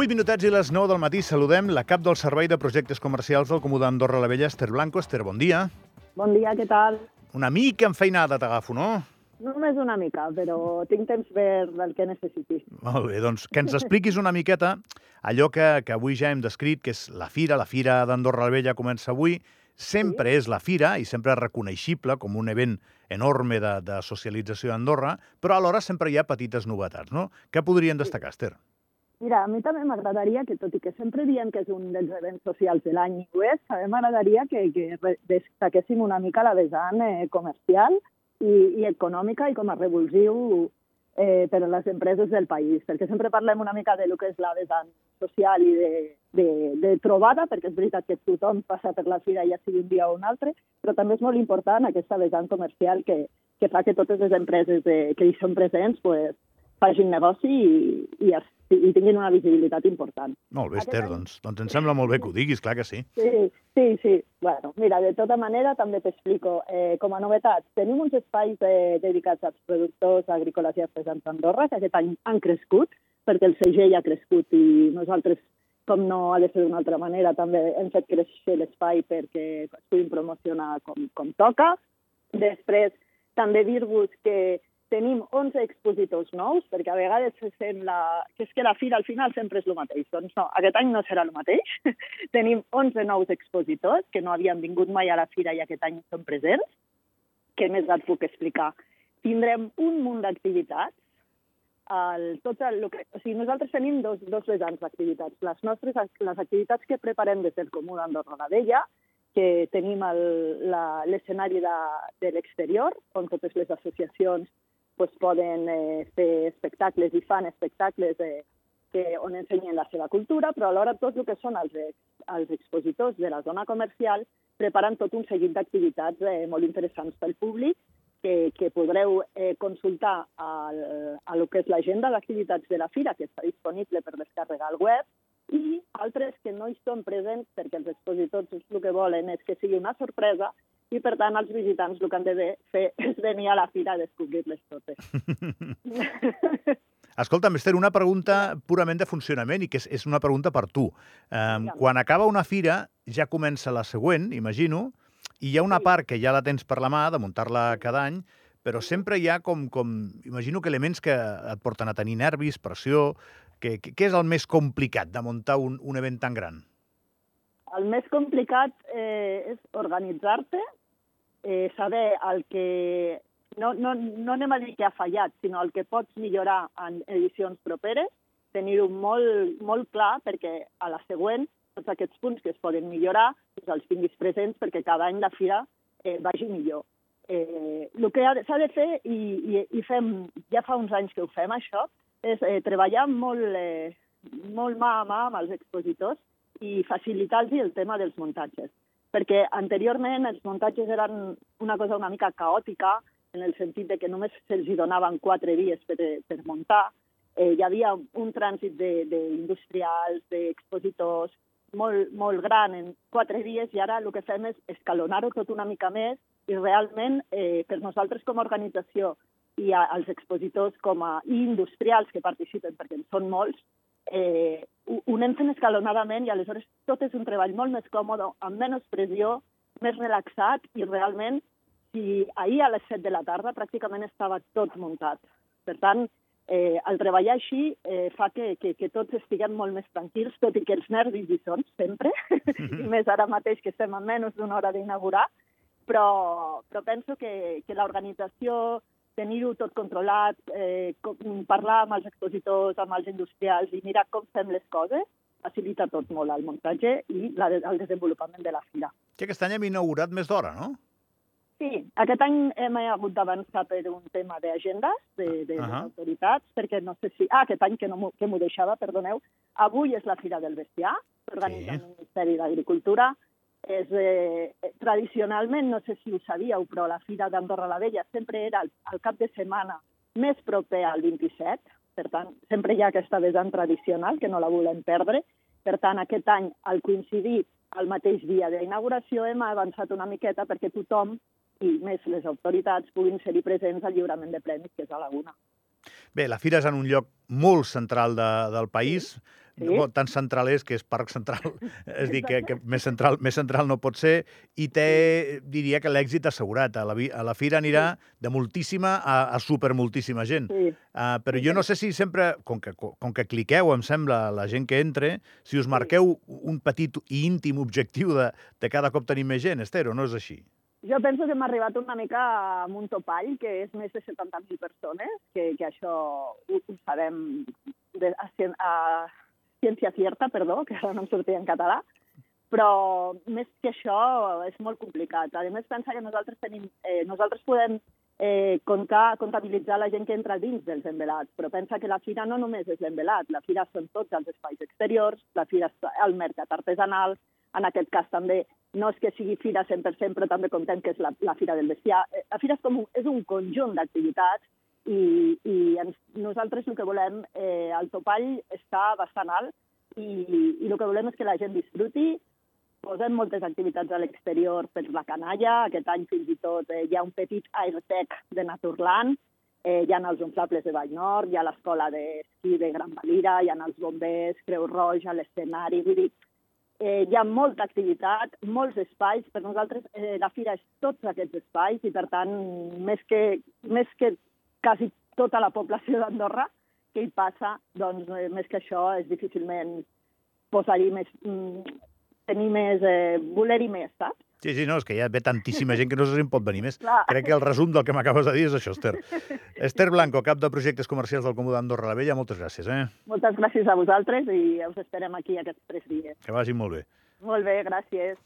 8 minutets i les 9 del matí saludem la cap del Servei de Projectes Comercials del Comú d'Andorra la Vella, Esther Blanco. Esther, bon dia. Bon dia, què tal? Una mica enfeinada t'agafo, no? Només una mica, però tinc temps per del que necessiti. Molt bé, doncs que ens expliquis una miqueta allò que, que avui ja hem descrit, que és la fira. La fira d'Andorra la Vella comença avui. Sempre sí. és la fira i sempre és reconeixible com un event enorme de, de socialització d'Andorra, però alhora sempre hi ha petites novetats, no? Què podrien destacar, Esther? Mira, a mi també m'agradaria que, tot i que sempre diem que és un dels events socials de l'any i també m'agradaria que, que destaquéssim una mica la vessant eh, comercial i, i econòmica i com a revulsiu eh, per a les empreses del país, perquè sempre parlem una mica de lo que és la vessant social i de, de, de trobada, perquè és veritat que tothom passa per la fira, ja sigui un dia o un altre, però també és molt important aquesta vessant comercial que, que fa que totes les empreses de, que hi són presents pues, facin negoci i, i, i tinguin una visibilitat important. Molt bé, Esther, doncs, doncs em sembla molt bé que ho diguis, clar que sí. Sí, sí, sí. Bueno, mira, de tota manera també t'explico. Eh, com a novetat, tenim uns espais eh, dedicats als productors agrícoles i artesans d'Andorra, que aquest any han crescut, perquè el segell ha crescut i nosaltres, com no ha de ser d'una altra manera, també hem fet créixer l'espai perquè es puguin promocionar com, com toca. Després, també dir-vos que tenim 11 expositors nous, perquè a vegades se sent la... que és que la fira al final sempre és el mateix. Doncs no, aquest any no serà el mateix. tenim 11 nous expositors que no havien vingut mai a la fira i aquest any són presents. Què més et puc explicar? Tindrem un munt d'activitats. El, tot el que, o sigui, nosaltres tenim dos, dos vessants d'activitats. Les nostres les activitats que preparem des del Comú d'Andorra la Vella, que tenim l'escenari de, de l'exterior, on totes les associacions pues, poden eh, fer espectacles i fan espectacles eh, que, on ensenyen la seva cultura, però alhora tot el que són els, els expositors de la zona comercial preparen tot un seguit d'activitats eh, molt interessants pel públic que, que podreu eh, consultar al, a lo que és l'agenda d'activitats de la fira, que està disponible per descarregar al web, i altres que no hi són presents perquè els expositors el que volen és que sigui una sorpresa i, per tant, els visitants el que han de fer és venir a la fira a descobrir-les totes. Escolta, Esther, una pregunta purament de funcionament i que és, és una pregunta per tu. Um, quan acaba una fira, ja comença la següent, imagino, i hi ha una sí. part que ja la tens per la mà, de muntar-la cada any, però sempre hi ha com, com, imagino que elements que et porten a tenir nervis, pressió... Què és el més complicat de muntar un, un event tan gran? El més complicat eh, és organitzar-te, eh, saber el que... No, no, no anem a dir que ha fallat, sinó el que pots millorar en edicions properes, tenir-ho molt, molt clar perquè a la següent tots aquests punts que es poden millorar doncs els tinguis presents perquè cada any la fira eh, vagi millor. Eh, el que s'ha de fer, i, i, i fem, ja fa uns anys que ho fem això, és eh, treballar molt, eh, molt mà a mà amb els expositors i facilitar-los el tema dels muntatges perquè anteriorment els muntatges eren una cosa una mica caòtica, en el sentit de que només se'ls donaven quatre dies per, per muntar. Eh, hi havia un trànsit d'industrials, de, d'expositors, molt, molt gran en quatre dies i ara el que fem és escalonar-ho tot una mica més i realment eh, per nosaltres com a organització i als expositors com a i industrials que participen, perquè en són molts, eh, ho anem fent escalonadament i aleshores tot és un treball molt més còmode, amb menys pressió, més relaxat i realment si ahir a les 7 de la tarda pràcticament estava tot muntat. Per tant, eh, el treballar així eh, fa que, que, que tots estiguem molt més tranquils, tot i que els nervis hi són sempre, i més ara mateix que estem a menys d'una hora d'inaugurar, però, però penso que, que l'organització tenir-ho tot controlat, eh, parlar amb els expositors, amb els industrials i mirar com fem les coses, facilita tot molt el muntatge i la, el desenvolupament de la fira. Que aquest any hem inaugurat més d'hora, no? Sí, aquest any hem hagut d'avançar per un tema d'agendes de, de, uh -huh. autoritats, perquè no sé si... Ah, aquest any que, no que m'ho deixava, perdoneu. Avui és la Fira del Bestiar, organitza sí. el Ministeri d'Agricultura, és, eh, tradicionalment, no sé si ho sabíeu, però la Fira d'Andorra la Vella sempre era el, el cap de setmana més proper al 27, per tant, sempre hi ha aquesta vessant tradicional, que no la volem perdre. Per tant, aquest any, al coincidir el mateix dia d'inauguració, hem avançat una miqueta perquè tothom, i més les autoritats, puguin ser-hi presents al lliurament de premis, que és a la una. Bé, la fira és en un lloc molt central de, del país. Sí Sí. Bo, tan central és que és Parc Central, és dir, que, que més, central, més central no pot ser, i té, diria que l'èxit assegurat. A la, a la fira anirà de moltíssima a, a supermoltíssima gent. Sí. Uh, però jo no sé si sempre, com que, com que cliqueu, em sembla, la gent que entre, si us marqueu un petit i íntim objectiu de, de cada cop tenir més gent, Esther, o no és així? Jo penso que hem arribat una mica amb un topall, que és més de 70.000 persones, que, que això ho, ho sabem de, a, a ciència cierta, perdó, que ara no em sortia en català, però més que això és molt complicat. A més, pensa que nosaltres, tenim, eh, nosaltres podem eh, comptar, comptabilitzar la gent que entra dins dels envelats, però pensa que la fira no només és l'envelat, la fira són tots els espais exteriors, la fira és el mercat artesanal, en aquest cas també no és que sigui fira 100%, però també comptem que és la, la fira del bestiar. Eh, La fira és, com un, és un conjunt d'activitats i, i ens, nosaltres el que volem, eh, el topall està bastant alt i, i el que volem és que la gent disfruti, posem moltes activitats a l'exterior per la canalla, aquest any fins i tot eh, hi ha un petit airtec de Naturland, eh, hi ha els inflables de Vall Nord, hi ha l'escola d'esquí de Gran Valira, hi ha els bombers, Creu Roja, l'escenari, vull dir, eh, hi ha molta activitat, molts espais. Per nosaltres eh, la fira és tots aquests espais i, per tant, més que, més que quasi tota la població d'Andorra que hi passa, doncs, eh, més que això, és difícilment posar-hi més... Mm, tenir més... Eh, voler-hi més, saps? Sí, sí, no, és que ja ve tantíssima gent que no sé si en pot venir més. Clar. Crec que el resum del que m'acabes de dir és això, Esther. Esther Blanco, cap de projectes comercials del Comú d'Andorra la Vella, moltes gràcies, eh? Moltes gràcies a vosaltres i us esperem aquí aquests tres dies. Que vagi molt bé. Molt bé, gràcies.